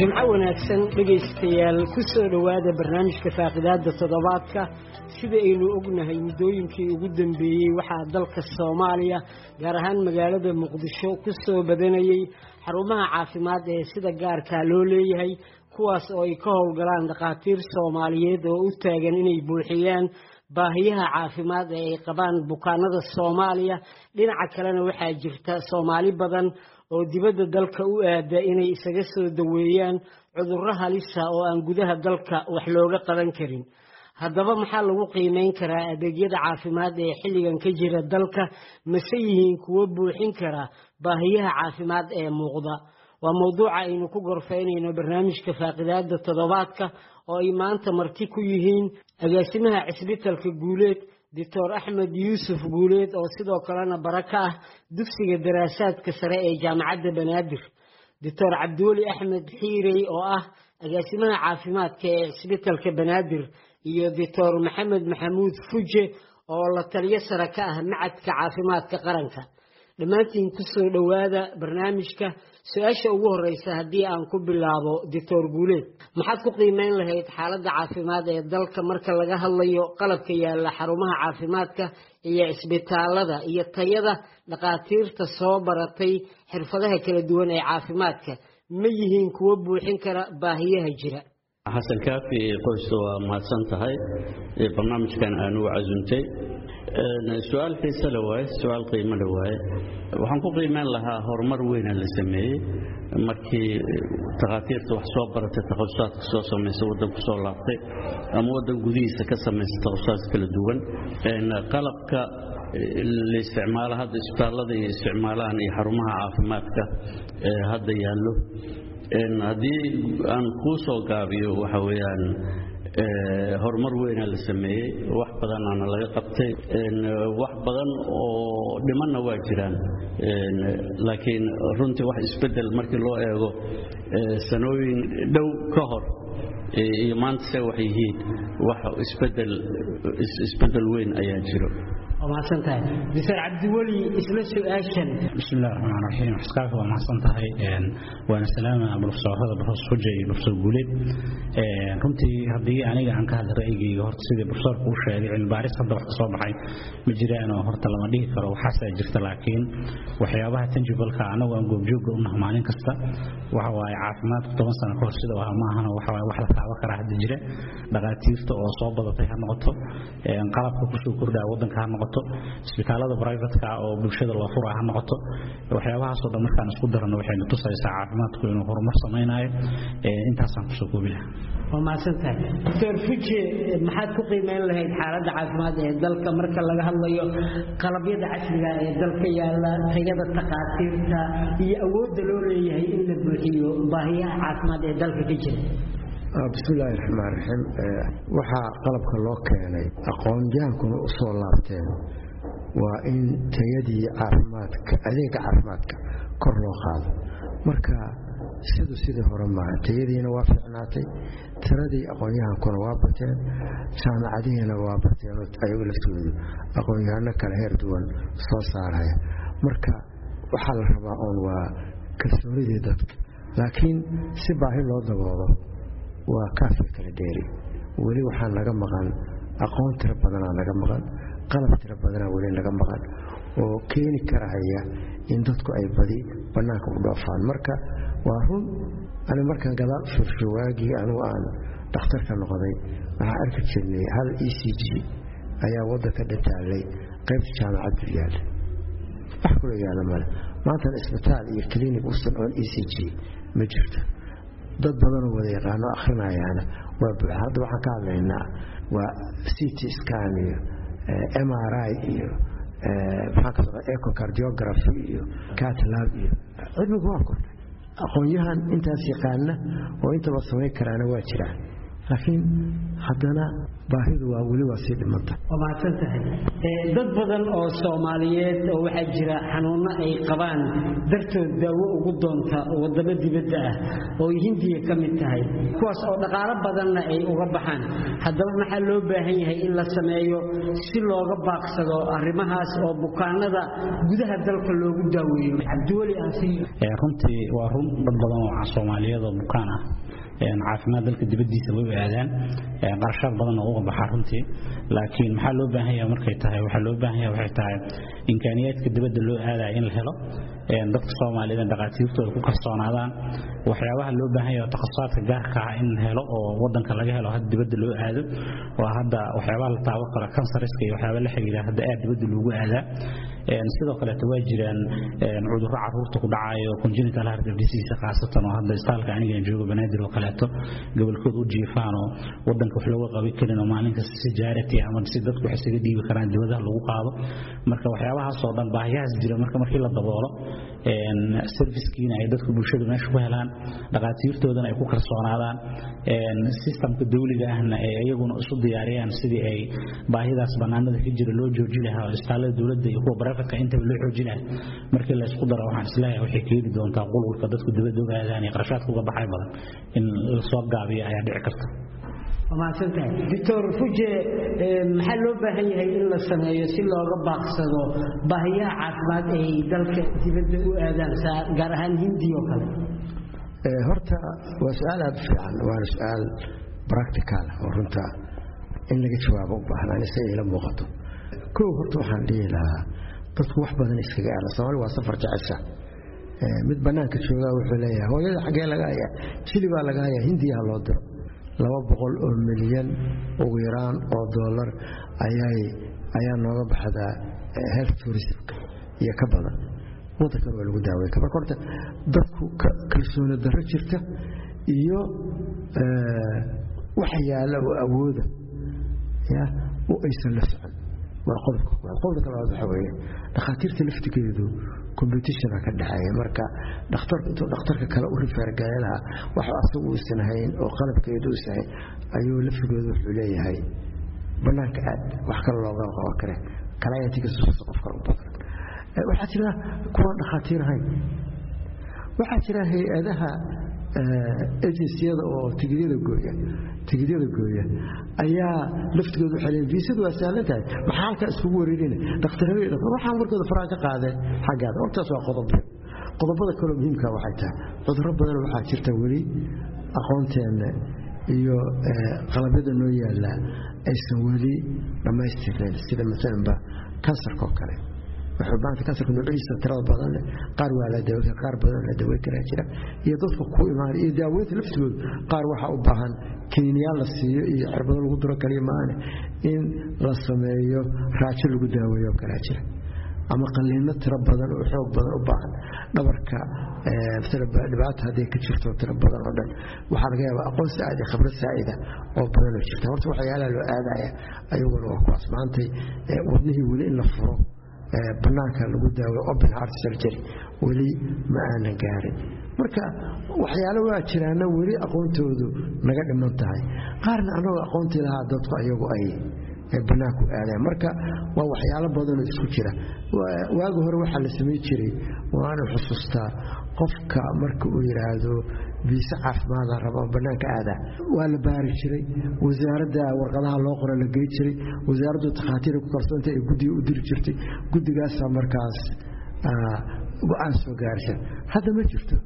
jimco wanaagsan dhegaystayaal ku soo dhowaada barnaamijka faaqidaada toddobaadka. Sida aynu ognahay muddooyinkii ugu dambeeyey waxaa dalka soomaaliya gaar ahaan magaalada muqdisho ku soo badanayey xarumaha caafimaad ee sida gaarkaa loo leeyahay kuwaas oo ay ka howlgalaan dhakhaatiir soomaaliyeed oo u taagan inay buuxiyaan baahiyaha caafimaad ee ay qabaan bukaanada soomaaliya. Dhinaca kalena waxaa jirta soomaali badan oo dibadda dalka u aada inay isaga soo daweeyaan cudurro halisa oo aan gudaha dalka wax looga qaban karin. Haddaba maxaa lagu qiimeyn karaa adeegyada caafimaad ee xilligan ka jira dalka? Mase yihiin kuwo buuxin kara baahiyaha caafimaad ee muuqda? Waa mowduuca aynu ku gorfaynayno barnaamijka faaqidaada toddobaadka oo ay maanta marti ku yihiin agaasimaha cisbitalka guuleed doctor axmed yuusuf guuleed oo sidoo kalena bara ka ah dugsiga daraasaadka sare ee jaamacadda banaadir doctor cabdiweli axmed xiirey oo ah agaasimaha caafimaadka ee cisbitalka banaadir iyo doctor maxamed maxamuud fuje oo la taliyo sare ka ah macadka caafimaadka qaranka. Dhammaantiin ku soo dhowaada barnaamijka su'aasha ugu horeysa haddii aan ku bilaabo doctor guuleed maxaad ku qiimeyn lahayd xaaladda caafimaad ee dalka marka laga hadlayo qalabka yaalla xarumaha caafimaadka iyo cisbitaalada iyo tayada dhakhaatiirta soo baratay xirfadaha kala duwan ee caafimaadka? Ma yihiin kuwo buuxin kara baahiyaha jira xasan kaafi qoysta waa mahadsan tahay. Barnaamijkan aanu casuntay. Su'aal xiise waaye su'aal qiimo waaye. Waxaan ku qiimeyn lahaa horumar weyna la sameeyey. Markii takhaatiirta wax soo baratay takhasusaatka soo samaysa waddan ku soo laabtay ama waddan gudihiisa ka samaysa takhasusaatka kala duwan qalabka la hadda isbitaallada iyo isticmaalahan iyo xarumaha caafimaadka hadda yaallo haddii aan kuu soo gaabiyo waxa weeyaan horumar weyna la sameeyey wax badanaana laga qabtay. Wax badan oo dhimanna waa jiraan. Laakiin runtii wax isbeddel markii loo eego sanooyin dhow ka hor iyo maanta se wax yihiin wax isbeddel weyn ayaa jiro mahadsan tahay doctor cabdiweli isla su'aashan. Bismi illahi raxmaan raxiim xaskaafi waa mahadsan waana salaama profesor xuja iyo profesor guuleed runtii haddii aniga aan ka hadla ra'yigayga horta sidii profesorku u sheegay cilmibaaris hadda wax ka baxay ma jiraanoo horta lama dhihi karo. Waxaasaa jirta laakiin waxyaabaha tanjibalka anagu aan goobjoogga u naha maalin kasta waxa waaye caafimaadku toban sano ka hor sida aha maahana waxa waaye wax la taaban karaa hadda jira dhakhaatiirta oo soo badatay ha noqoto. Qalabka ku soo kordhaa waddanka ha noqoto isbitaalada brivatka oo bulshada loo furaa ha noqoto waxyaabahaasoo dhan markaan isku darano waxayna tusaysaa caafimaadku inuu horumar samaynayo intaasaan ku soo koobi lahaa. Waa mahadsan tahay. Doctor fuje maxaad ku qiimeyn lahayd xaaladda caafimaad ee dalka marka laga hadlayo qalabyada casriga ee dalka yaalla tayada takhaatiirta iyo awoodda loo leeyahay in la buuxiyo baahiyaha caafimaad ee dalka ka jira bismillaahi raxmaan raxiim waxaa qalabka loo keenay aqoon-yahankuna u soo laabteen waa in tayadii caafimaadka adeega caafimaadka kor loo qaado. Marka sidu sidii hore maaha tayadiina waa fiicnaatay tiradii aqoon-yahankuna waa bateen jaamacadihiina waa bateen ayagu laftoodu aqoon-yahano kale heer duwan soo saaraya marka waxaa la rabaa oon waa kalsoonidii dadka laakiin si baahi loo daboolo waa kaafi kala dheeri. Weli waxaa naga maqan aqoon tiro badanaa naga maqan qalab tiro badanaa weli naga maqan oo keeni karahaya in dadku ay badi bannaanka u dhoofaan. Marka waa run ani markaan gadaal firsho waagii anugu aan dhakhtarka noqday waxaan arki jirnay hal e c g ayaa waddanka dhantaalay qaybta jaamacaddu yaalla wax kula yaalla male maantana isbitaal iyo clinic usan oon e c g ma jirto dad badanoo wada yaqaano akhrinayaana waa buuxa hadda waxaan ka hadlaynaa waa ct scan iyo m r i iyo socda ecocardiography iyo catlab iyo cilmigu waa kordhay aqoon-yahan intaas yaqaana oo intaba samayn karaana waa jiraan laakiin haddana baahidu waa weli waa sii dhimanta. Waa mahadsan tahay. Dad badan oo soomaaliyeed oo waxaa jira xanuunno ay qabaan dartood daawo ugu doonta wadamo dibadda ah oo hindiya ka mid tahay kuwaas oo dhaqaalo badanna ay uga baxaan. Haddaba maxaa loo baahan yahay in la sameeyo si looga baaqsado arrimahaas oo bukaanada gudaha dalka loogu daaweeyo? Cabdiweli aansiiyo runtii waa run dad badan oo soomaaliyeed oo bukaan ah caafimaad dalka dibadiisa way aadaan. Qarashaad badan oo uga baxaa runtii. Laakiin maxaa loo baahan yahay markay tahay? Waxaa loo baahan yahay waxay tahay imkaaniyaadka dibadda loo aadaya in la helo dadka soomaaliyeed dhaqaatiirtooda ku kalsoonaadaan waxyaabaha loo baahan yahay takhasusaadka gaarka ah in helo oo wadanka laga helo hadda dibadda loo aado waa hadda waxyaabaha la taaban karo kansariska iyo waxyaaba la xiriira hadda aad dibadda loogu aadaa. Sidoo kaleeto waa jiraan cudurro carruurta ku dhacayo congenital heart disease khaasatan oo hadda istaalka anigan joogo banaadir oo kaleeto gobolkooda u jiifaan oo wadanka wax looga qabi karin oo maalin kasta si jaarati ama si dadku wax isaga dhiibi karaan dibadaha lagu qaado. Marka waxyaabahaas dhan baahiyahaas jira marka markii la daboolo servicekiina ay dadku bulshada meesha ku helaan dhaqaatiirtoodana ay ku kalsoonaadaan. Sistamka dawliga ahna ay iyaguna isu diyaariyaan sidii ay baahidaas banaanada ka jira loo jooji lahaa oo istaalada dowladda iyo kuwa barafadka intaba loo xoojin lahaa. Markii la isku daro waxaan is leeyahay waxay keeni doontaa qulqulka dadku dibadda ogaadaan iyo qarashaadka uga baxay badan. In la soo gaabiyo ayaa dhici karta mahadsantahay doctor fuje maxaa loo baahan yahay in la sameeyo si looga baaqsado baahiyaha caafimaad ay dalka dibadda u aadaan gaar ahaan hindiya oo kale? Horta waa su'aal aada u fiican waana su'aal practical oo runta in laga jawaabo u baahnaan isaga ila muuqato. Kow horta waxaan dhihi lahaa dadku wax badan iskaga aada soomaali waa safar jecesha. Mid bannaanka joogaa wuxuu leeyahay hooyada xaggee laga hayaa jili baa laga hayaa hindiyaha loo diro laba boqol oo milyan ugu yaraan oo dollar ayay ayaa nooga baxdaa health tourismka iyo ka badan. Waddankan waa lagu daaweyn marka horta dadku kalsooni darro jirta iyo waxa yaalla oo awooda ya oo aysan la socon. Waa qodobka qodobka labaad waxa weeye dhakhaatiirta laftigeedu competitiona ka dhexeeya. Marka dhakhtarku intuu dhakhtarka kale u rifeergale lahaa wax asagu uusan hayn oo qalabkeedu uusan hayn ayuu laftigoodu wuxuu leeyahay bannaanka aad wax kale looga qaban kare. Kalayantigasusasa qof waxaa jira kuwaan dhakhaatiir ahayn. Waxaa jira hay'adaha agenciyada oo tigidyada gooya tigidyada gooya ayaa laftigooda waxay leeyihiin viisadu waa sahlan tahay maxaa halkaa iskugu wareerina dhakhtarada waxaan warkooda faraan ka qaadeen xaggaada hortaas waa qodob qodobada kaloo muhiimka waxay tahay cudurro badan waxaa jirta weli aqoonteenna iyo qalabyada noo yaallaa aysan weli dhammaystirnayn sida maalanba kansarka oo kale xubaanta kansarka nuucyadiisa tirada badan qaar waa la daweyn qaar badan la daweyn karaa jira. Iyo dadka ku imaan iyo daaweynta laftigooda qaar waxaa u baahan kiniyaal la siiyo iyo cirbado lagu duro kaliya maane in la sameeyo raajo lagu daaweeyo kalaa jira. Ama qaliino tiro badan oo xoog badan u baahan dhabarka dhibaata hadday ka jirto tiro badan oo dhan. Waxaa laga yaabaa aqoon saa'id khibrad saa'ida oo badan oo jirta. Horta waxyaalaha loo aadaya ayaguna waa kuwaas. Maantay wadnihii weli in la furo banaanka lagu daawo open heart surgery weli ma aanan gaarin. Marka waxyaalo waa jiraana weli aqoontoodu naga dhiman tahay. Qaarna annagoo aqoontii lahaa dadku ayagu ay banaanku aadaan. Marka waa waxyaalo badanoo isku jira. Waagi hore waxaa la samay jiray waanu xusuustaa qofka marka uu yidhaahdo biise caafimaada raba banaanka aadaa waa la baari jiray wasaaradda warqadaha loo qora la gey jiray wasaaraddu takhaatiira ku kalsoonta ay guddiga u diri jirtay guddigaasaa markaas go'aan soo gaari jira hadda ma jirto.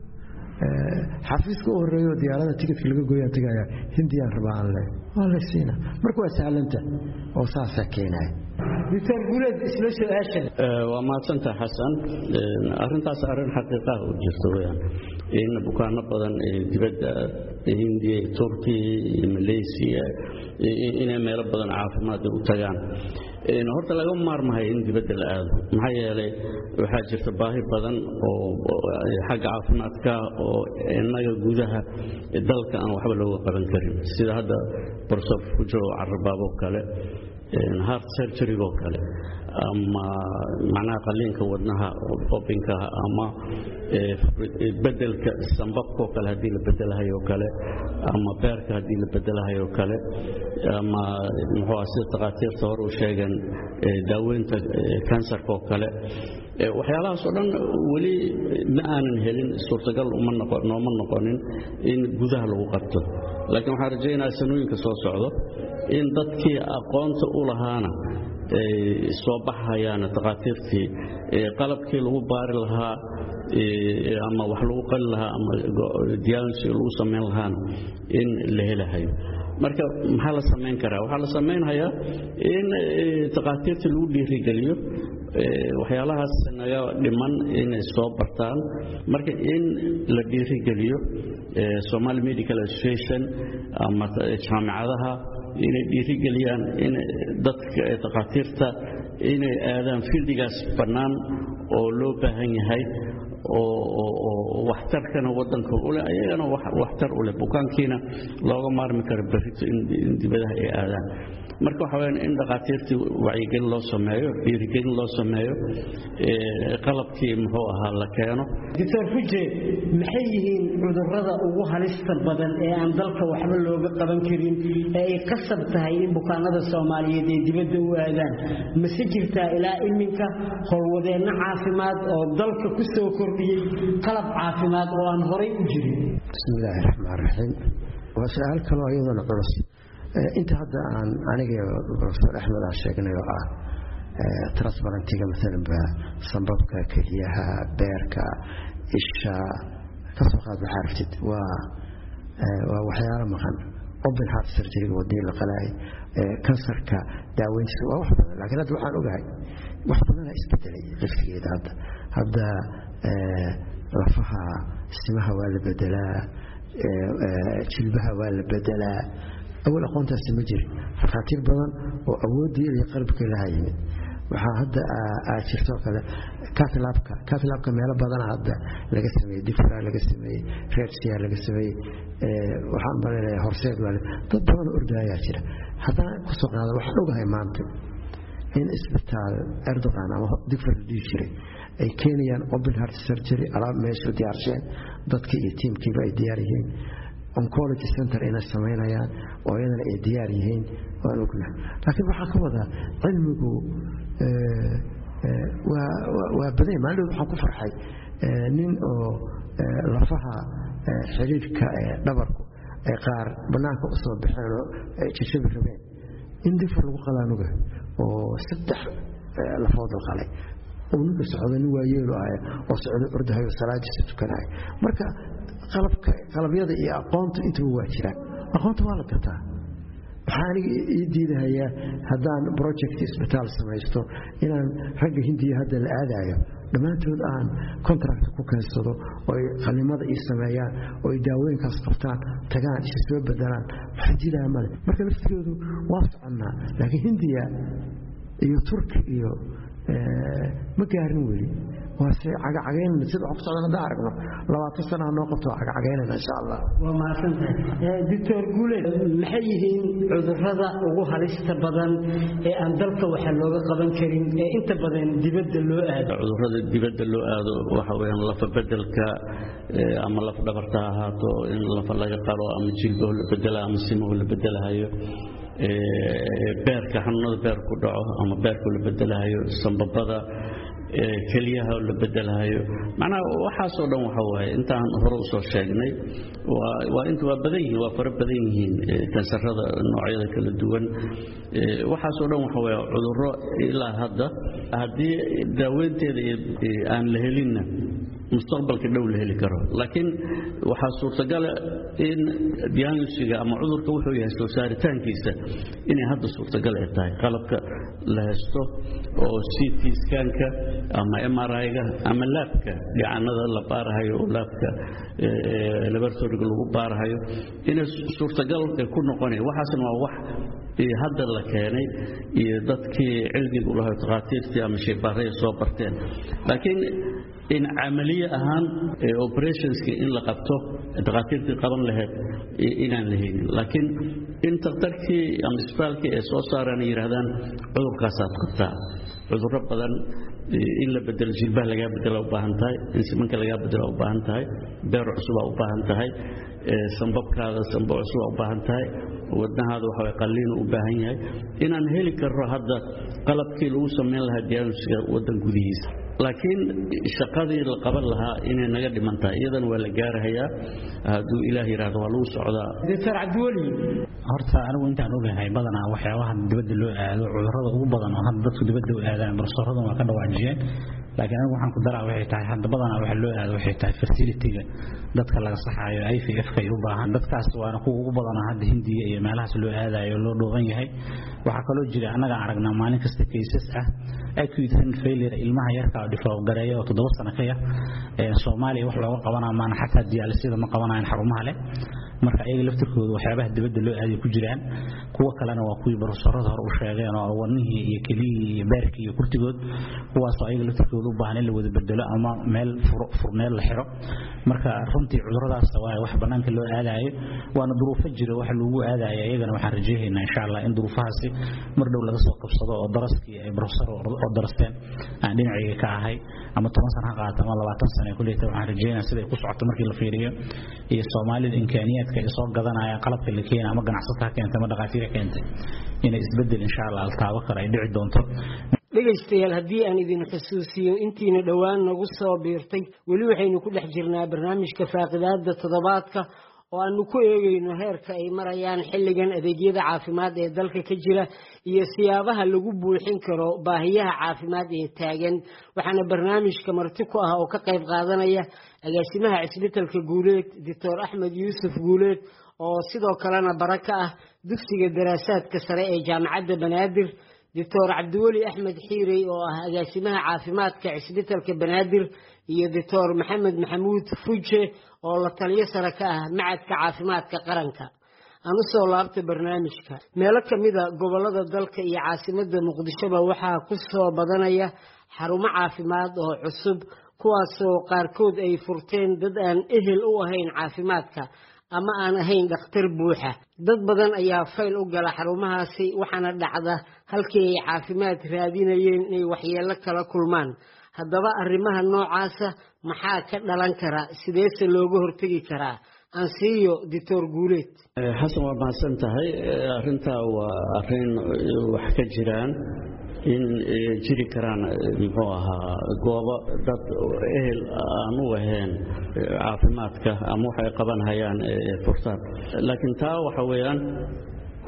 Xafiiska u horeeyo diyaarada ticketka laga gooyaan tagaya hindiyaan rabaa aan leey waa la siina marka waa sahlanta oo saasaa keenaya su'aasha waa mahadsantaha xasan arintaas arrin xaqiiqaha u jirta weyaan in bukaano badan dibadda hindiya turkiya iyo malaysiya inay meelo badan caafimaad u tagaan. Horta laga maarmahay in dibadda la aado. Maxaa yeelay waxaa jirta baahi badan oo xagga caafimaadka oo innaga gudaha dalka aan waxba looga qaban karin. Sida hadda borsof ku jiro carabaabo kale heart surgerygo kale ama macnaha qaliinka wadnaha obinka ama bedelka sambabkoo kale haddii la bedelahayo kale ama beerka haddii la bedelahayo kale ama muxuu sida takhaatiirta hore u sheegeen daaweynta kansarkaoo kale waxyaalahaas oo dhan weli ma aanan helin suurtagal nooma noqonin in gudaha lagu qabto. Laakiin waxaan rajaynayaa sanooyinka soo socdo in dadkii aqoonta u lahaana ay soo baxhayaan takhaatiirtii qalabkii lagu baari lahaa ama wax lagu qali lahaa ama diagnosi lagu samayn lahaana in la helahayo. Marka maxaa la samayn karaa? Waxaa la samaynhayaa in takhaatiirta lagu dhiirigeliyo waxyaalahaas naga dhiman inay soo bartaan. Marka in la dhiirigeliyo somali medical association ama jaamicadaha inay dhiirigeliyaan in dadka takhaatiirta inay aadaan fildigaas bannaan oo loo baahan yahay oo waxtarkana wadanka ule ayagana waxtar u leh bukaankiina looga maarmi karo berrito in dibadaha ay aadaan. Marka waxa in dhakhaatiirtii wacyigelin loo sameeyo dhiirigelin loo sameeyo qalabkii muxuu ahaa la keeno. Doctor fuje maxay yihiin cudurrada ugu halista badan ee aan dalka waxba looga qaban karin ee ay qasab tahay in bukaanada soomaaliyeed ay dibadda u aadaan? Mase jirtaa ilaa iminka howlwadeenno caafimaad oo dalka ku soo kordhiyey qalab caafimaad oo aan horay u jirin. Bismillaahi raxmaan raxiim waa su'aal kaloo iyadana culus. Inta hadda aan aniga profesor axmed aan sheegnay oo ah transparentiga maalanba sambabka keliyaha beerka isha ka soo qaad waxaa aragtid waa waxyaalo maqan. Open heart surgeryga wadii la qalaay kansarka daaweyntiisa waa wax badan laakiin hadda waxaan ogahay wax badanaa isbedelay laftigeeda hadda hadda lafaha simaha waa la bedelaa jilbaha waa la bedelaa awal aqoontaasi ma jirin fakhaatiir badan oo awoodii iyo qalbkii laha yimid. Waxaa hadda jirtoo kale catlabka catlabka meelo badana hadda laga sameeyey difra laga sameeyey redsia laga sameeyey waxaan malaynayaa horseed waa dad badan oo ordaayaa jira. Haddana ku soo qaada waxaan ogahay maanta in isbitaal erdogan ama digfar la jiray ay keenayaan open heart surgery alaab meeshu diyaarsheen. Dadkii iyo tiimkiiba ay diyaar yihiin. Oncology center inay samaynayaan oo iyadana ay diyaar yihiin. Waan ognahay laakiin waxaa ka wadaa cilmigu waa badan maalin waxaan ku farxay. Nin oo lafaha xiriirka dhabarku ay qaar bannaanka u soo baxeen oo jajabi rabeen. In difar lagu qalaan ogahay oo saddex lafood la qalay oo ninka socda nin waayeelu ah oo socda ordahayo salaadiisa tukanaya marka qalabyada iyo aqoontu intuba waa jiraan aqoonta waa la gataa. Waxaa aniga ii diidahayaa haddaan project isbitaal samaysto inaan ragga hindiya hadda la aadaayo dhammaantood aan contract ku keensado oo ay qalimada ii sameeyaan oo ay daawooyinkaas qabtaan tagaan isa soo bedelaan waxaa diidaha male. Marka laftigoodu waa soconnaa laakiin hindiya iyo turki iyo ma gaarin weli waase cagacagaynana sida aragno. Labaatan sana noo qabto cagacagaynana insha allah. Waa mahadsantahay doctor guule maxay yihiin cudurrada ugu halista badan ee aan dalka waxa looga qaban karin ee inta badan dibadda loo aado? Cudurrada dibadda loo aado waxa lafa bedelka ama laf dhabarta ha ahaato in lafa laga qalo ama jilbaho la bedela ama simaho la bedelahayo beerka xanuunada beer ku dhaco ama beerku la bedelahayo sambabada keliyaha la bedelahayo macnaha waxaasoo dhan waxa waaye intaan hore u soo sheegnay waa badan yihiin waa fara badan yihiin kansarada noocyada kala duwan. Waxaasoo dhan waxa waaye cudurro ilaa hadda haddii daaweynteeda aan la helinna mustaqbalka dhow la heli karo. Laakiin waxaa suurtagala in diagnostiga ama cudurka wuxuu yahay soo saaritaankiisa inay hadda suurtagal ay tahay. Qalabka la haysto oo ct skanka ama mri-ga ama laabka dhicanada la baarahayo oo laabka laboratoriga lagu baarahayo inay suurtagal ku noqonaya waxaasna waa wax hadda la keenay iyo dadkii cilmiga u lahay takhaatiirtii ama shaybaaraya soo barteen. Laakiin in camaliye ahaan operationska in la qabto dhakhaatiirtii qaban lahayd inaan la haynin laakiin in takhtarkii ama isbitaalkii ay soo saaraan ay yidhaahdaan cudurkaasaad qabtaa. Cudurro badan in la bedelo jilbaha lagaa bedela u tahay in simanka lagaa bedela u tahay beer cusubaa u tahay sambabkaada sambab cusubaa u tahay wadnahaada waxa qalliinu u baahan yahay. Inaan heli karro hadda qalabkii lagu samayn lahaa diagnoska waddan gudihiisa laakiin shaqadii la qaban lahaa inay naga dhiman tahay iyadana waa la gaarahayaa. Hadduu ilaah yidhaahdo waa lagu socdaa doctor cabdiweli horta anigu intaan ogahay badanaa waxyaabaha dibadda loo aado cudurrada ugu badan oo hadda dadku dibadda u aadaan barsoorradan waa ka dhawaajiyeen. Laakiin anigu waxaan ku daraa waxay tahay hadda badanaa waxa loo aado waxay tahay fertilityga. Dadka laga saxaayo IVF-ka ay u baahan. Dadkaas waana kuwa ugu badanaa hadda hindiya iyo meelahaas loo aadayo loo dhooban yahay. Waxaa kaloo jira annaga aragnaa maalin kasta cases ah acute failure ilmaha yarka oo develop gareeya oo toddoba sano ka yar Soomaaliya wax looga qabanaa maana xataa dialysis ma qabanayaan xarumaha leh marka ayaga laftirkooda waxyaabaha dibadda loo aadiyo ku jiraan kuwa kalena waa kuwii barosarada hore u sheegeen oo wadnihii iyo keliyii iyo beerkii iyo kurtigood kuwaasoo ayaga laftirkooda u baahan in la wada bedelo ama meel furneed la xiro. Marka runtii cuduradaas waa wax bannaanka loo aadayo waana duruufo jira wax lagu aadayo iyagana waxaan rajaynaynaa insha allah in duruufahaasi mar dhow laga soo qabsado oo daraskii ay barosar oo darasteen. Aan dhinacayga ka ahay ama toban sana ha qaato ama labaatan sana kulleyta waxaan rajaynayaa siday ku socoto markii la fiiriyo. Iyo soomaalida imkaaniyaadka ay soo gadanaya qalabka la keena ama ganacsato ha keentay ama dhakhaatiir ha keentay inay isbeddel insha allah altaabo kale ay dhici doonto. Dhegaystayaal haddii aan idin xusuusiyo intiina dhowaan nagu soo biirtay weli waxaynu ku dhex jirnaa barnaamijka faaqidaada toddobaadka oo aanu ku eegayno heerka ay marayaan xilligan adeegyada caafimaad ee dalka ka jira iyo siyaabaha lagu buuxin karo baahiyaha caafimaad ee taagan. Waxaana barnaamijka marti ku ah oo ka qayb qaadanaya agaasimaha cisbitalka guuleed doctor axmed yuusuf guuleed oo sidoo kalena bara ka ah dugsiga daraasaadka sare ee jaamacadda banaadir. Doctor cabdiweli axmed xiirey oo ah agaasimaha caafimaadka cisbitalka banaadir iyo doctor maxamed maxamuud fuje oo la taliyo sare ka ah macadka caafimaadka qaranka. Aan u soo laabta barnaamijka. Meelo kamida gobollada dalka iyo caasimada muqdishoba waxaa ku soo badanaya xarumo caafimaad oo cusub kuwaasoo qaarkood ay furteen dad aan ehel u ahayn caafimaadka ama aan ahayn dhakhtar buuxa. Dad badan ayaa fayl u gala xarumahaasi waxaana dhacda halkii ay caafimaad raadinayeen inay waxyeello kala kulmaan haddaba arrimaha noocaasa maxaa ka dhalan kara? Sideese looga hortegi karaa ansiiyo doctor guuleed xasan waa mahadsan tahay. Arrintaa waa arrin wax ka jiraan in jiri karaan muxuu ahaa goobo dad ehel aan u ahayn caafimaadka ama waxay qabanhayaan furtaan laakiin taa waxa weeyaan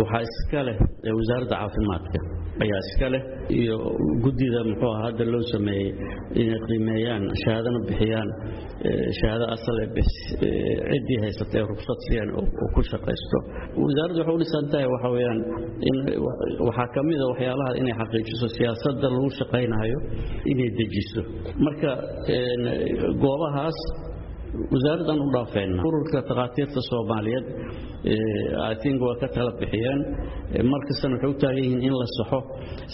waxaa iska leh wasaaradda caafimaadka ayaa iska leh iyo guddida muxuu ahaa hadda loo sameeyey inay qiimeeyaan shahaadana bixiyaan shahaado asal ee ciddii haysata ee rugsad siiyaan oo ku shaqaysto. Wasaaraddu waxay u dhisan tahay waxa weeyaan in waxaa ka mid a waxyaalaha inay xaqiijiso siyaasadda lagu shaqaynayo inay dejiso. Marka goobahaas wasaaraddan u dhaafayna ururka takhaatiirta soomaaliyeed i think waa ka tala bixiyeen markastana waxay u taagan yihiin in la saxo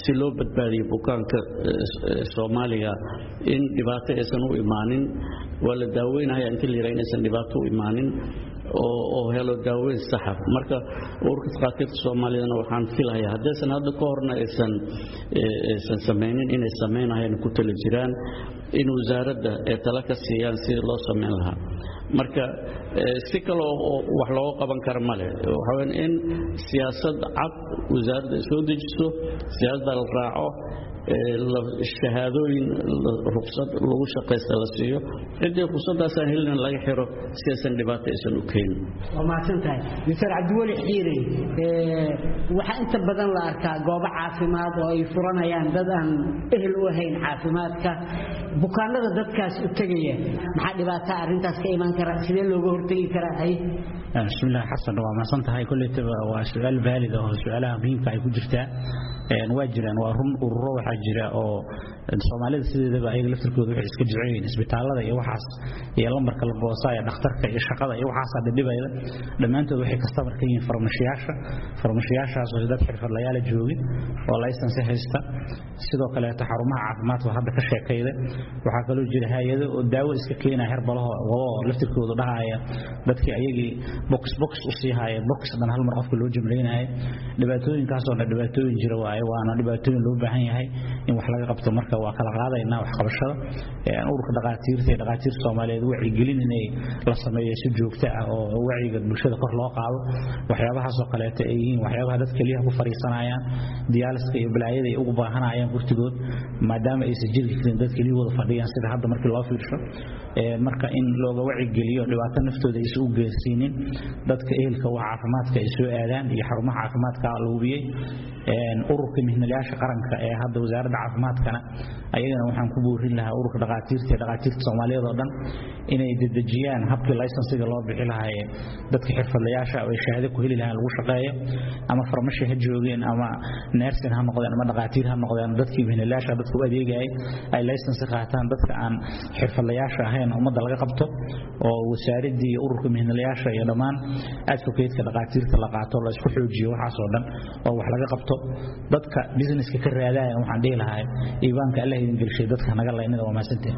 si loo badbaadiyo bukaanka soomaaliga in dhibaato aysan u imaanin waa la daaweynaya inta la yidhaha inaysan dhibaato u imaanin oo helo daaweyn saxa marka ururka takhaatiirta soomaaliyadna waxaan filahayaa haddaysan hadda ka horna aysan aysan samaynin inay samaynayaan ku tala jiraan in wasaaradda ay tala ka siiyaan sidii loo samayn lahaa. Marka si kale wax looga qaban kara male waxaa weyn in siyaasad cad wasaaradda ay soo dejiso siyaasadda la raaco shahaadooyin ruqsad lagu shaqaysta la siiyo ciddii ruqsadaasaan helin laga xiro siaysan dhibaata aysan u keenin waa mahadsantahay mr cabdiweli xiire waxaa inta badan la arkaa goobo caafimaad oo ay furanayaan dad aan ehel u ahayn caafimaadka bukaanada dadkaas u tegaya maxaa dhibaata arintaas ka imaan kara sidee looga hortegi karaa hay bismillaah xasan waa mahadsantahay koleytaba waa su'aal baalid oo su'aalaha muhiimka ay ku jirtaa waa jiraan waa run ururo waxaa jira oo soomaalida sideedaba ayaga laftirkooda waxay iska yihiin isbitaalada iyo waxaas iyo lambarka la goosaa dhakhtarka iyo shaqada iyo waxaasaa dhidhibayda dhammaantood waxay kastamar ka yihiin farmashiyaasha. Farmashiyaashaas oo dad xirfadlayaala joogin oo laysansi haysta. Sidoo kaleeto xarumaha caafimaadka hadda ka sheekayda. Waxaa kaloo jira hay'ado oo daawo iska keenaya herbalaho wado oo laftirkooda dhahaya. Dadkii ayagii box box u sii box dhan hal mar qofka loo jumlaynaya dhibaatooyinkaasoo dhibaatooyin jira waaye waana dhibaatooyin loo baahan yahay in wax laga qabto marka waa kala qaadaynaa waxqabashada ururka dhaqaatiirta iyo dhaqaatiirta soomaaliyeed wacyigelin inay la sameeyo si joogto ah oo wacyiga bulshada kor loo qaado. Waxyaabahaasoo kaleeto ay yihiin waxyaabaha dad keliyaha ku fariisanayaan diyaaliska iyo balaayada ay ugu baahanayaan gurtigood maadaama aysan jirki karin dad keliya wada fadhiyaan sida hadda markii loo fiirsho. Marka in looga wacigeliyo dhibaato naftooda aysan u geersiinin dadka ehelka waa caafimaadka ay soo aadaan iyo xarumaha caafimaadka la hubiyey ururka mihnalayaasha qaranka ee hadda wasaaradda caafimaadkana ayagana waxaan ku boorin lahaa ururka dhaqaatiirta iyo dhaqaatiirta soomaaliyeed oo dhan inay dedejiyaan habkii laysansiga loo bixi lahaayee. Dadka xirfadlayaasha ay shahaado ku heli lahaan lagu shaqeeyo ama farmashi ha joogeen ama neersin ha noqdeen ama dhaqaatiir ha noqdeen dadkii mihnalayaasha dadka u adeegayay ay laysansi qaataan dadka aan xirfadlayaasha ahayn ummadda laga qabto oo wasaaradii iyo ururka mihnalayaasha iyo dhammaan advocate-ka dhaqaatiirta la qaato la xoojiyo waxaasoo dhan oo wax laga qabto. Dadka businesska ka raadaya waxaan dhihi lahaa iibaanka allah idin gelshay dadka naga laynida waa mahadsanteen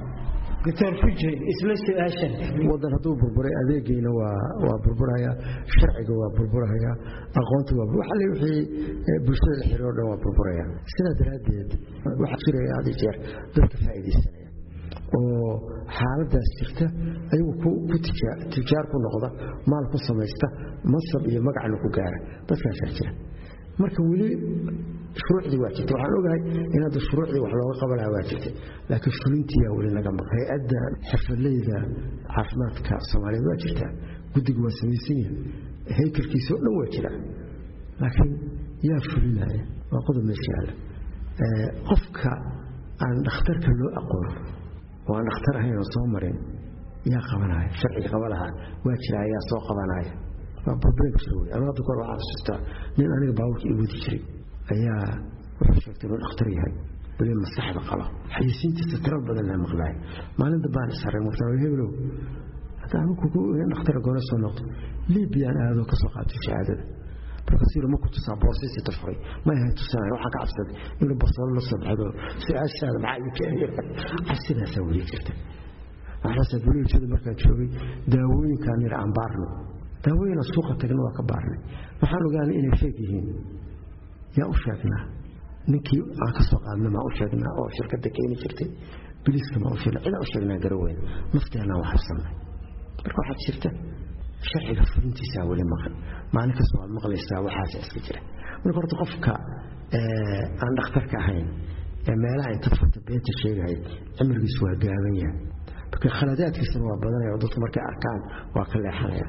doctor fujay isla su'aashan? Wadan hadduu burburay adeegiina waa waa burburaya sharciga waa burburaya aqoonta waa waxa le wixii bulshada la xiriiro dhan waa burburaya. Sidaa daraaddeed waxaa jiraya had iyo jeer dadka faa'iidaysanaya oo xaaladaas jirta ayagu ku tijaar ku noqda maal ku samaysta masab iyo magacna ku gaara. Dadkaasaa jira. Marka weli shuruucdii waa jirta waxaan ogahay in hadda shuruucdii wax looga qabanaha waa jirtay laakiin fulintiyaa weli naga maqan hay'adda xirfadleyda caafimaadka soomaaliyeed waa jirtaa guddiga waa samaysan yahay. Haykalkiisa oo dhan waa jira. Laakiin yaa fulinaya waa qodob meesha yaalla. Qofka aan dhakhtarka loo aqoon oo aan dhakhtar ahayn oo soo marin yaa qabanaya sharciga qaba waa jira ayaa soo qabanaya waa problem jira wey hadda kahor waxaan xasuustaa nin aniga baabuurka ii wadi jiray ayaa wuxuu sheegtay inuu dhakhtar yahay weli masaxda qaba xayisiintiisa tiro badan la maqlaay maalinta baan anigu ku in dhakhtar goona soo noqdo libyaan aadoo ka qaatay shahaadada. Markaasuu ma tusaa boorsiisi tafuray ma yahay tusanay waxaan ka cabsaday inuu barsalo la baxdo. Su'aashaada maxaa ii keenay? Cabsidaasaa weli jirta. Waxaasaa bulshada markaan joogay daawooyinkaan nidha aan baarno daawooyina suuqa tagna waa ka baarnay. Waxaan ogaanay inay feeg yihiin yaa u sheegnaa? Ninkii aan ka soo qaadna maa u sheegnaa? Oo shirkadda keeni jirtay? Biliiska maa u sheegnaa? Cidaan u sheegnaa garaweyn nafteenaan wax habsannay. Marka waxaad jirta sharciga fulintiisaa weli maqan. Maalin kasta waad maqlaysaa waxaasa iska jira. Marka horta qofka aan dhakhtarka ahayn ee meelaha inta furta beenta sheegaya cimrigiisu waa gaaban yahay. Marka khaladaadkiisana waa badanaya oo dadku markay arkaan waa ka leexanaya.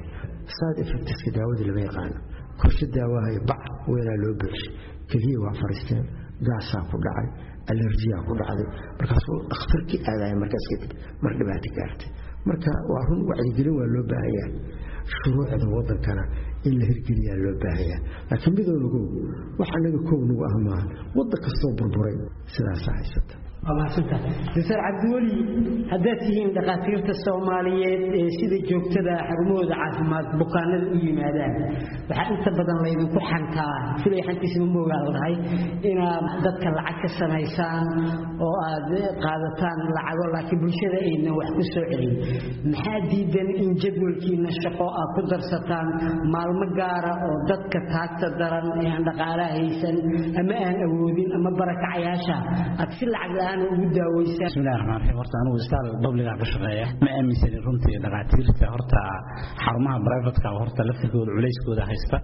Side effectska daawadii lama yaqaano. Korshe daawahayo bac weelaa loo buuxshay keliya waa fariisteen gaasaa ku dhacay alerjiyaa ku dhacday. Markaasuu dhakhtarkii aadaya markaas kadib mar dhibaato gaartay. Marka waa run wacyigelin waa loo baahan yahay shuruucda wadankana in la hirgeliyaa loo baahan yahay laakiin midoonagow wax anaga kow nagu ah maaha waddan kastoo burburay sidaasaa haysata doctor cabdiweli haddaad tihiin dhakhaatiirta soomaaliyeed ee sida joogtada xarumahooda caafimaad bukaanada u yimaadaan waxaa inta badan laydinku xantaa filay xantiisma moogaa lahay inaad dadka lacag ka samaysaan oo aad qaadataan lacago laakiin bulshada aynan wax ku soo celin. Maxaa diidan in jadwalkiina shaqo aad ku darsataan maalmo gaara oo dadka taagta daran ee aan dhaqaalaha haysan ama aan awoodin ama barakacayaasha? Aad si lacag la'aan ugu daaweysaan bismillahi raxmaan raxiim horta anigu istaal publiga ka shaqeeya. Ma aaminsanin runtii dhaqaatiirta horta xarumaha privatka horta laftirkooda culayskooda haysta.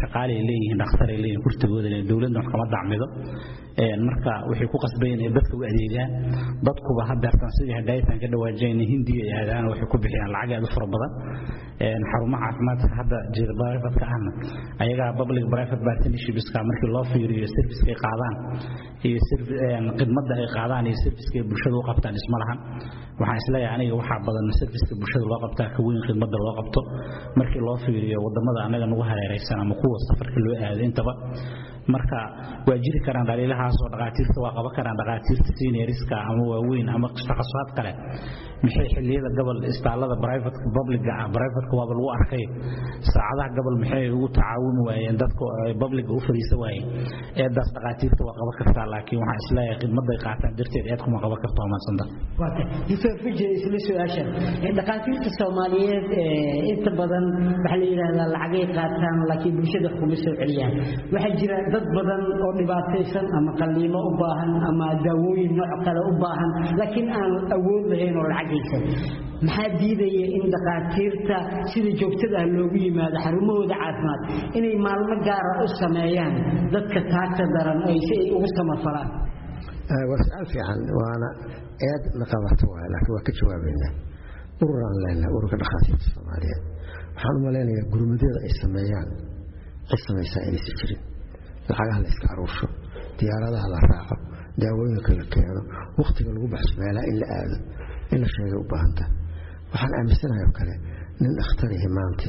Shaqaalay leeyihiin dhakhtaray leeyihiin kurtigooda leeyihiin dowladna wax kama dacmido. Marka waxay ku qasbayeen inay dadka u adeegaan dadkuba haddeertan sidii hadaayitan ka dhawaajeen hindiya ay waxay ku bixiyaan lacag aad u fara badan. Xarumaha caafimaadka hadda jira privatka ahna ayagaa public private partnershipska markii loo fiiriyo servicekay qaadaan iyo khidmadda ay qaadaan iyo servicekay bulshada u qabtaan isma lahan. Waxaan is leeyahay aniga waxaa badan serviceka bulshada loo qabtaa ka weyn khidmadda loo qabto. Markii loo fiiriyo waddamada anaga nagu hareeraysan ama kuwa safarka loo aado intaba marka waa jiri karaan dhaliilahaasoo dhaqaatiirta waa qaban karaan dhaqaatiirta senioriska ama waaweyn ama takasusaad kale. Maxay xilliyada gobol istaalada brivatka publiga ah? Brivatka waaba lagu arkay. Saacadaha gobol maxay ugu tacaawuni waayeen dadka publiga u fariisa waayeen eedaas dhaqaatiirta waa qaban kartaa laakiin waxaan is leeyahay khidmaday qaataan darteed eed kuma qaban karto su'aasha dhaqaatiirta soomaaliyeed inta badan waxaa la yidhaahdaa lacagay qaataan laakiin bulshada kuma soo celiyaan. Waxaa jira dad badan oo dhibaataysan ama qalliimo u baahan ama daawooyin nooc kale u baahan laakiin aan awood lahayn oo lacagaysan maxaa diidaya in dhaqaatiirta sida joogtada ah loogu yimaado xarumahooda caafimaad? Inay maalmo gaara u sameeyaan dadka taagta daran si ay ugu samafalaan waa su'aal fiican waana eed la qabato waay laakiin waa ka jawaabaynaa ururaan leenahay ururka dhakhaatiirta soomaaliyeed waxaan u malaynayaa gurmadyada ay sameeyaan cid samaysaa inaysan jirin lacagaha la iska aruursho diyaaradaha la raaco daawooyinka la keeno wakhtiga lagu baxso meelaha in la aado in la sheegay u baahanta. Waxaan aaminsanahay oo kale nin dhakhtarihi maanta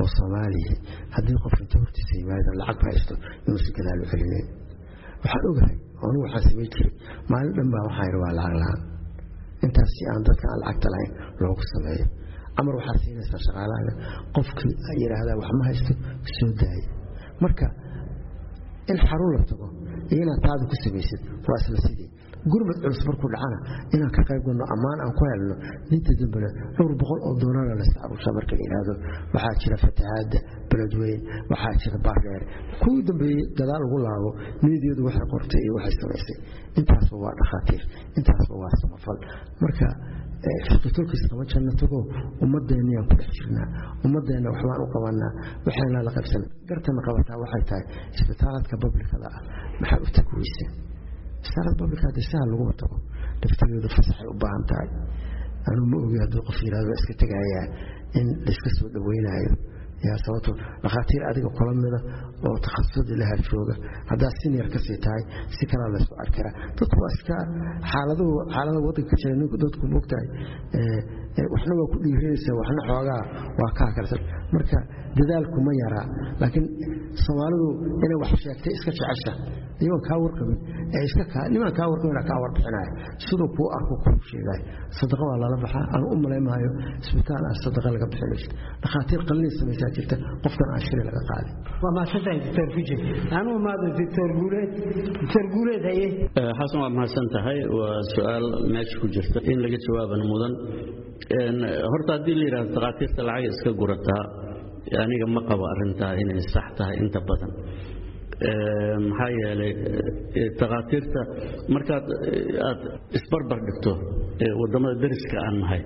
oo soomaaliya haddii qof inta hortiisa yimaado lacag haysto inuusan gadaal u celinayn waxaan ogahay anigu waxaan samay jiray maalin dhan baa waxaa yidhi waa lacag la'aan. Intaas si aan dadka aan lacagta lahayn loogu sameeyo. Amar waxaad siinaysaa shaqaalahaaga qofkii yidhaahdaa wax ma haysto soo daaya marka in xarun la tago iyo inaad taada ku samaysid waa isla sidii gurmad culus markuu dhacana inaan ka qayb galno ammaan aan ku helno ninta dambena dhowr boqol oo doolara la iscaruusha marka la yidhaahdo waxaa jira fatahaadda beledweyn waxaa jira baardheer kuwii dambeeyey gadaal ugu laabo niyadiyadu waxay qortay iyo waxay samaysay intaasba waa dhakhaatiir intaasba waa samafal. Marka fiqitolkiis kama janno tago ummadeenniyaan ku dhex jirnaa ummadeenna waxbaan u qabanaa waxayna la qaybsan gartana qabataa waxay tahay isbitaaladka bablikada ah. Maxaa u tagi weyse anuu ma ogi qof yidhahdo iska tegayaa in layska soo dhaweynaayo yaa sababto dhakhaatiir adiga kula mida oo takhasusada la harjooga haddaad senior ka sii tahay si kalaa laysku arkiraa dadku waa iska xaaladuhu xaalada waddanka ka jira ninku dadku moogtahay waxna waa ku dhiirinaysaa waxna xoogaa waa kaa kalsan marka dadaalku ma yaraa laakiin soomaalidu inay wax sheegtay iska jecesha. Iyagoon kaa warqabin ee iska kaa nimaan kaa warqabin kaa warbixinaya siduu kuu arko kuu sheegaya sadaqa waa lala baxaa aan u malaymaayo isbitaal aan sadaqa laga bixinayso dhakhaatiir qalliin samaysaa jirta qofkan aan shiri laga qaadin. Waa mahadsantahay doctor fuje anuu maado doctor guuleed. Doctor guuleed haye. Xasan waa mahadsan tahay waa su'aal meesha ku jirta in laga jawaaban mudan. Horta haddii la yidhahdo takhaatiirta lacag iska gurataa aniga ma qabo arrintaa inay sax tahay inta badan. Maxaa yeelay takhaatiirta markaad aad isbarbar dhigto waddamada dariska aan nahay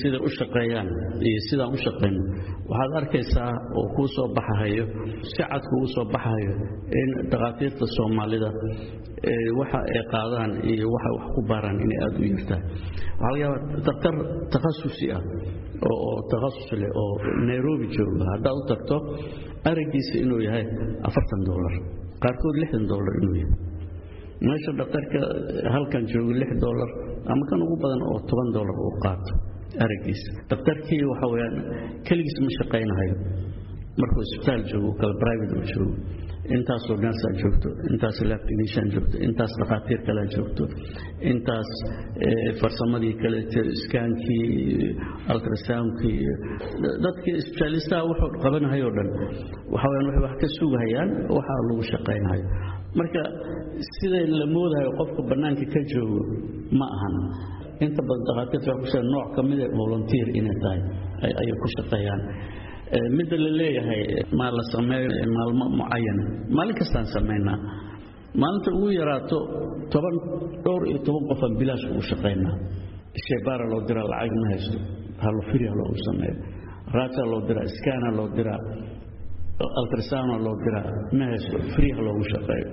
sida u shaqeeyaan iyo sidaan u shaqayno waxaad arkaysaa oo kuu soo baxahayo si cad kugu soo baxahayo in takhaatiirta soomaalida waxa ay qaadaan iyo waxa wax ku baaraan inay aada u yartahay waxaa laga yaabaa daktar takhasusi ah oo takhasus leh oo nairobi jooga haddaad u tagto aragiisa inuu yahay afartan dolar qaarkood lixdan dolar inuu yahay. Meesha dhakhtarka halkan jooga lix dolar ama kan ugu badan oo toban dolar uu qaato aragiisa dhakhtarkii waxa weyaan keligiis ma shaqaynahayo. Markuu isbitaal joogo kale private uu joogo. Intaasoo nersaa joogto intaas lab technician joogto intaas dhakhaatiir kalea joogto intaas farsamadii kale iskaankii ultrasoundkii dadkii isbitaalistaha wuxuu qabanahayoo dhan. Waxa weyaan waxay wax ka sugahayaan waxaa lagu shaqaynayo marka siday la moodahayo qofka bannaanka ka joogo ma ahan inta badan dhakhaatiirta waxay ku sheegan nooc ka mida volunteer inay tahay ayay ku shaqeeyaan. Midda la leeyahay maa la sameeyo maalmo mucayan maalin kastaan samaynaa maalinta ugu yaraato toban dhowr iyo toban qofaan bilaash ugu shaqaynaa shebaara loo diraa lacag ma haysto. Halofirya loogu sameeyo. Raaja loo diraa iskaana loo diraa altrasana loo diraa ma haysto. Friha loogu shaqeeyo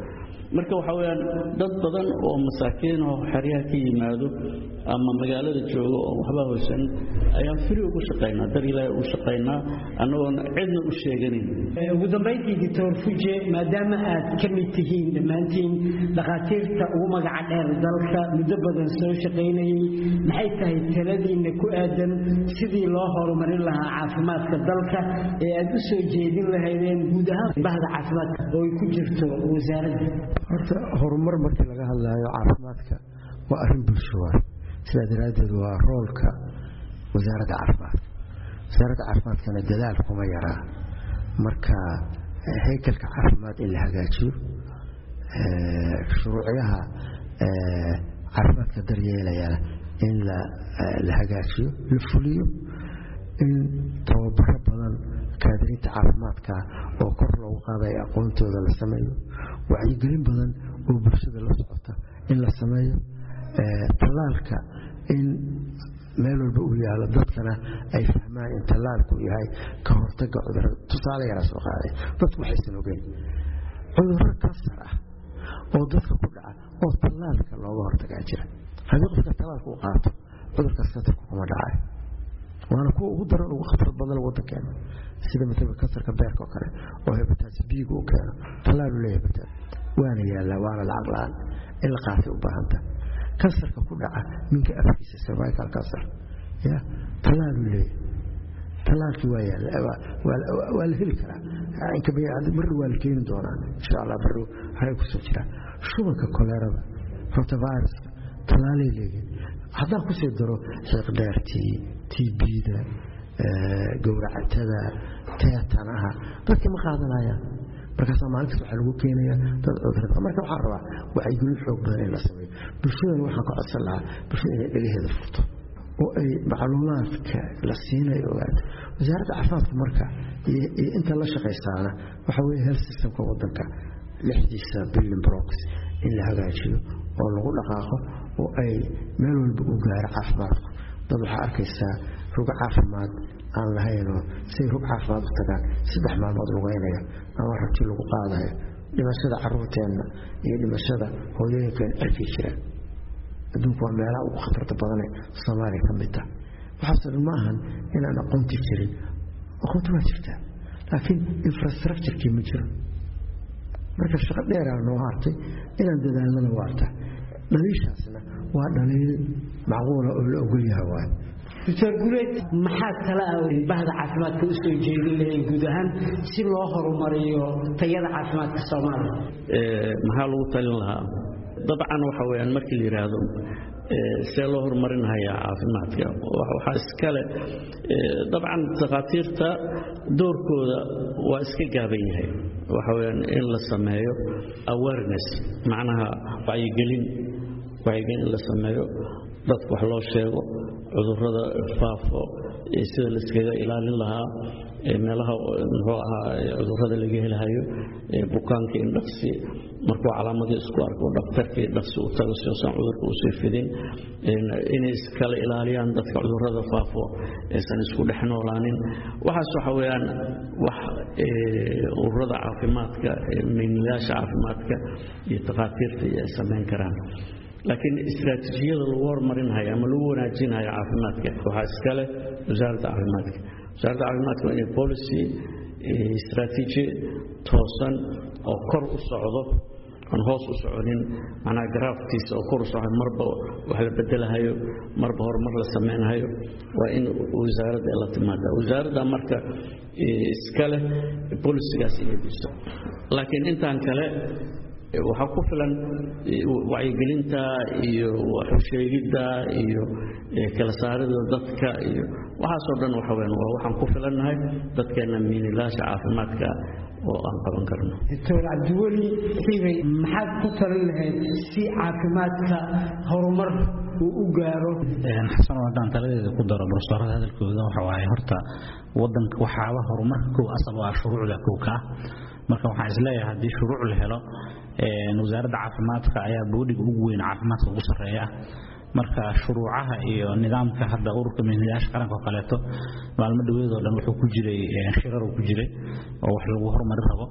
marka waxa weyaan dad badan oo masaakiin oo xeryaha ka yimaado ama magaalada jooga oo waxba hoysan ayaan firi ugu shaqaynaa dar ilaahay ugu shaqaynaa annagoon cidna u sheeganin. Ugu dambayntii doctor fuje maadaama aad ka mid tihiin dhammaantiin dhakhaatiirta ugu magaca dheer dalka muddo badan soo shaqaynayey maxay tahay taladiinna ku aadan sidii loo horumarin lahaa caafimaadka dalka ee aad u soo jeedin lahaydeen guud ahaan bahda caafimaadka oo ay ku jirto wasaaradda horta horumar markii laga hadlaayo caafimaadka waa arrin bulsho waay. Sidaa daraaddeed waa roolka wasaaradda caafimaadka. Wasaaradda caafimaadkana dadaal kuma yaraa. Marka haykalka caafimaad in la hagaajiyo shuruucyaha caafimaadka daryeelayana in la hagaajiyo la fuliyo in tababaro badan kaadiriinta caafimaadka oo kor loogu qaadayo aqoontooda la sameeyo wacyigelin badan oo bulshada la socota in la sameeyo tallaalka in meel walba uu yaalo. Dadkana ay fahmaan in tallaalku yahay ka hortaga cudurrada tusaale yaraa soo qaaday dadku waxaysan ogeyn. Cudurro kansar ah oo dadka ku dhaca oo tallaalka looga hortagaa jira. Haddii qofka tallaalka u qaato cudurkaas kansarku kuma dhacayo waana kuwa ugu daran ugu khatar badan wadankeena sida maala kansarka beerka oo kale oo hebataas biiga u keeno tallaalu leeyahay hebataas waana yaallaa waana lacag la'aan in la qaatay u baahanta. Kansarka ku dhaca minka afkiisa cervical cancer ya tallaalu leeyahay. Tallaalkii waa yaalla waa la heli karaa. Marri waa la keeni doonaa insha allah barri haray ku soo jiraan. Shubanka koleerada rotaviruska tallaalay leeyihiin haddaan ku sii daro xiiqdheertii tbda gowracatada teetanaha dadkii ma qaadanayaan markaasaa maalinkaas waxaa lagu keenayaa dad cudurrada marka waxaan rabaa wacyigelin xoog badan in la sameeyo. Bulshadana waxaan ka codsan lahaa bulshada inay dhagaheeda furto. Oo ay macluumaadka la siinayo ogaato wasaaradda caafimaadka marka iyo inta la shaqaysaana waxa weye health systemka wadanka lixdiisa billion brocks in la hagaajiyo oo lagu dhaqaaqo oo ay meel walba u gaaro caafimaadku dad waxaa arkaysaa rug caafimaad aan lahaynoo say rug caafimaad u tagaan saddex maalmood lugeynaya ama rabti lagu qaadayo dhimashada caruurteenna iyo dhimashada hooyooyinkeenna arkay jiraan. Adduunku waa meelaha ugu khatarta badane soomaaliya ka mid tah waxaasoo dhan ma ahan inaan aqoonti jirin. Aqoonti waa jirtaa laakiin infrastructurekii ma jiro marka shaqo dheeraa noo hartay inaan dadaalnana waarta dhaliishaasna waa dhaliil macquula oo la ogol yaha waay. Doctor gureed maxaa kale ah bahda caafimaadka u soo jeedin lahayn guud ahaan si loo horumariyo tayada caafimaadka soomaaliya? Maxaa lagu talin lahaa? Dabcan waxa weyaan markii la yidhaahdo see loo horumarinayaa caafimaadka. Waxaa iskale dabcan takhaatiirta doorkooda waa iska gaaban yahay. Waxa weyaan in la sameeyo awareness macnaha wacyigelin wacyigelin in la sameeyo dadka wax loo sheego cudurrada faafo sida laiskaga ilaalin lahaa meelaha muxuu ahaa cudurrada laga helahayo bukaanka in dhaqsi. Markuu calaamadii isku arko dhakhtarkii dhaqsi u tago si uusan cudurka u sii fidin. Inay iskala ilaaliyaan dadka cudurrada faafo aysan isku dhex noolaanin. Waxaas waxa weeyaan wax ururada caafimaadka maynilayaasha caafimaadka iyo takhaatiirta iyo ay samayn karaan laakiin istraatiijiyada lagu horumarinhayo ama lagu wanaajinhayo caafimaadka. Waxaa iskale wasaaradda caafimaadka. Wasaaradda caafimaadka waa inay policy istraatiiji toosan oo kor u socdo aan hoos u soconin. Macnaha garaafkiisa oo kor u socdo marba wax la bedelahayo marba horumar la samaynahayo waa in wasaaradda la timaada wasaaradda marka iska leh bolisigaas inay diso laakiin intaan kale waxaa ku filan wacyigelinta iyo waxusheegidda iyo kala saarida dadka iyo waxaasoo dhan waxa waa waxaan ku filannahay dadkeenna miinilaasha caafimaadka oo aan qaban karno. Doctor cabdiweli xibay maxaad ku talin lahayd si caafimaadka horumar uu u gaaro? Xasan haddaan taladeeda ku daro barsoorada hadalkooda waxa waaye horta wadanka waxaaba horumarka kow asal waa shuruucda kow ka. Ah marka waxaan is leeyahay haddii shuruuc la helo wasaaradda caafimaadka ayaa boodhiga ugu weyn caafimaadka ugu sarreeya. Marka shuruucaha iyo nidaamka hadda ururka mihilayaasha qaranka oo kaleeto maalmo dhaweedoo dhan wuxuu ku jiray shirar uu ku jiray oo wax lagu horumari rabo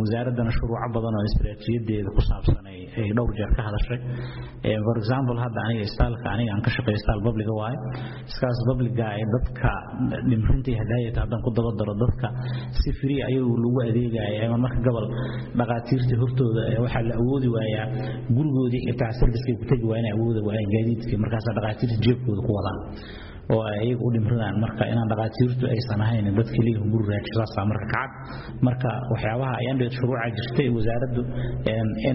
wasaaraddana shuruuco badan oo istaraatiijiyadeeda ku saabsan ay dhowr jeer ka hadashay. For example hadda aniga istaalka aniga aan ka shaqeeyo istaal publiga waaye iskaas publiga ee dadka dhimrintii hadaayata haddaan ku daba daro dadka si free ayagu lagu adeegaya ama marka gobol dhaqaatiirta hortooda waxaa la awoodi waayaa gurigoodii xitaa servicekay ku tegi waa inay awoodi waayaan gaadiidkii. Markaasaa dhaqaatiirta jeebkooda ku wadaan oo ay iyaga u dhimrinaan marka inaan dhaqaatiirtu aysan ahayn dad keliya guri raajisaasaa marka kacad marka waxyaabaha ay andheed shuruuca jirtay wasaaraddu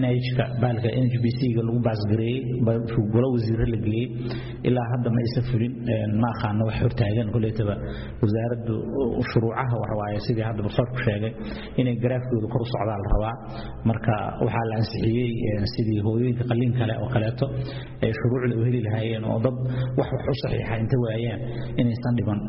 NH-ka baalka NHBC-ga lagu baasgareeyey golo wasiirro la geeyey ilaa hadda ma aysan fulin ma aqaano wax hortaagan koleetaba wasaaraddu shuruucaha waxawaaye sidii hadda barsoorku sheegay inay garaafkooda kor u socdaa la rabaa. Marka waxaa la ansixiyey sidii hooyooyinka qalliin kale oo kaleeto ee shuruucda u heli lahaayeen oo dad wax wax u saxiixa inta waayaan inaysan dhiban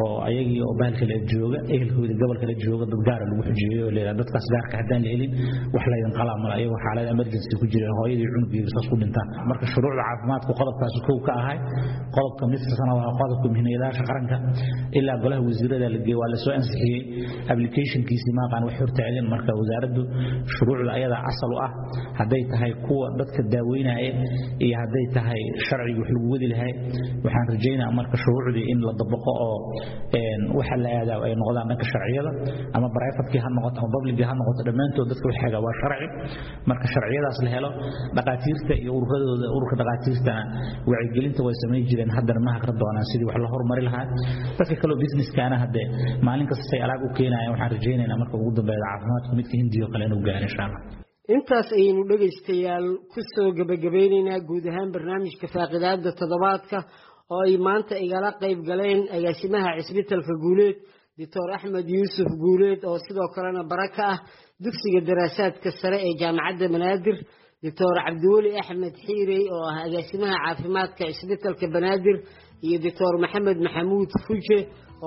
oo ayagii oo baalka la jooga ehelkoodii gobolka la jooga dad gaara lagu xujeeyo oo leeyahay dadkaas gaarka haddaan la helin wax laydin qalaa mala ayagoo xaalad emergency ku jira hooyadii cunugeeda saas ku dhintaan. Marka shuruucda caafimaadku qodobkaas kow ka ahay qodobka midkasana waa qodobka mihniyadaasha qaranka. Ilaa golaha wasiirada la geeyey waa la soo ansixiyey applicationkiisii maaqaan wax hortaagan marka wasaaraddu shuruucda ayadaa asal u ah hadday tahay kuwa dadka daaweynaya iyo hadday tahay sharcigii wax lagu wadi lahay waxaan rajaynaa marka shuruucdii in la dabaqo oo waxa la aadaa ay noqdaan dhanka sharciyada ama brivatekii ha noqoto ama publicii ha noqoto dhammaantood dadka wax xaga waa sharci. Marka sharciyadaas la helo dhaqaatiirta iyo ururadooda ururka dhaqaatiirtana wacyigelinta way samayn jireen. Haddana ma hakra doonaan sidii wax la horumari lahaa dadka kaloo businesskaana hadde maalin kasta say alaab u keenayaan waxaan rajaynaynaa marka ugu dambeeya caafimaadku midka hindiyo kale inuu gaaro insha intaas ayaynu dhegaystayaal ku soo gebagabeynaynaa guud ahaan barnaamijka faaqidaada toddobaadka oo ay maanta igala qayb galeen agaasimaha cisbitalka guuleed doctor axmed yuusuf guuleed oo sidoo kalena bara ka ah dugsiga daraasaadka sare ee jaamacadda banaadir doctor cabdiweli axmed xiirey oo ah agaasimaha caafimaadka cisbitalka banaadir iyo doctor maxamed maxamuud fuje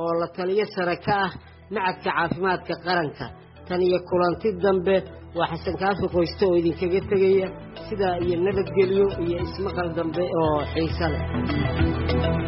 oo la taliyo sare ka ah macadka caafimaadka qaranka tan iyo kulanti dambe waa xasan kaafi qoyste oo idinkaga tegaya sidaa iyo nabadgelyo iyo ismaqal dambe oo xiise leh